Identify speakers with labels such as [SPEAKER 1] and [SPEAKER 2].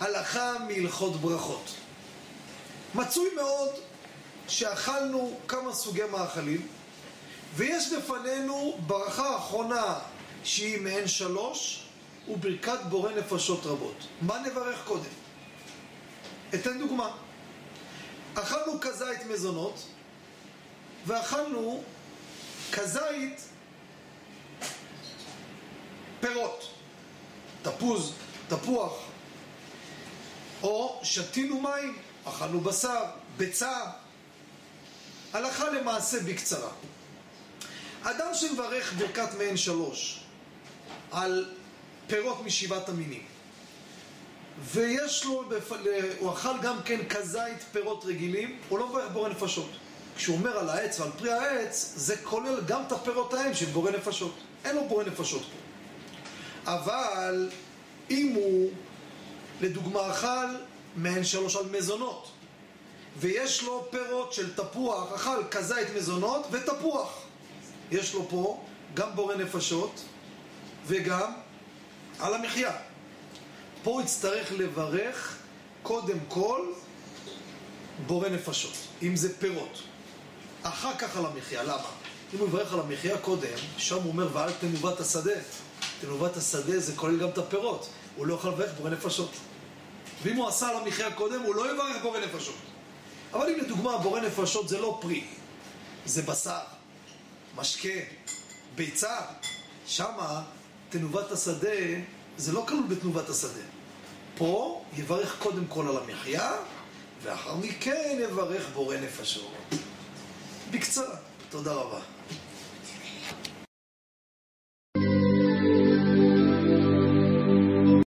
[SPEAKER 1] הלכה מהלכות ברכות. מצוי מאוד שאכלנו כמה סוגי מאכלים, ויש בפנינו ברכה האחרונה שהיא מעין שלוש, וברכת בורא נפשות רבות. מה נברך קודם? אתן דוגמה. אכלנו כזית מזונות, ואכלנו כזית פירות, תפוז, תפוח, או שתינו מים, אכלנו בשר, ביצה, הלכה למעשה בקצרה. אדם שמברך ברכת מעין שלוש על פירות משבעת המינים ויש לו, הוא אכל גם כן כזית פירות רגילים, הוא לא מברך בורא נפשות. כשהוא אומר על העץ ועל פרי העץ, זה כולל גם את הפירות ההם של בורא נפשות. אין לו בורא נפשות פה. אבל אם הוא, לדוגמה, אכל מעין שלוש על מזונות, ויש לו פירות של תפוח, אכל כזית מזונות ותפוח. יש לו פה גם בורא נפשות וגם על המחיה. פה הוא יצטרך לברך קודם כל בורא נפשות, אם זה פירות. אחר כך על המחיה, למה? אם הוא יברך על המחיה קודם, שם הוא אומר ואל תנובת השדה. תנובת השדה זה כולל גם את הפירות, הוא לא יכול לברך בורא נפשות. ואם הוא עשה על המחיה קודם, הוא לא יברך בורא נפשות. אבל אם לדוגמה בורא נפשות זה לא פרי, זה בשר, משקה, ביצה, שמה תנובת השדה זה לא כלול בתנובת השדה. פה יברך קודם כל על המחיה, ואחר מכן יברך בורא נפשות. בקצרה, 做到吧。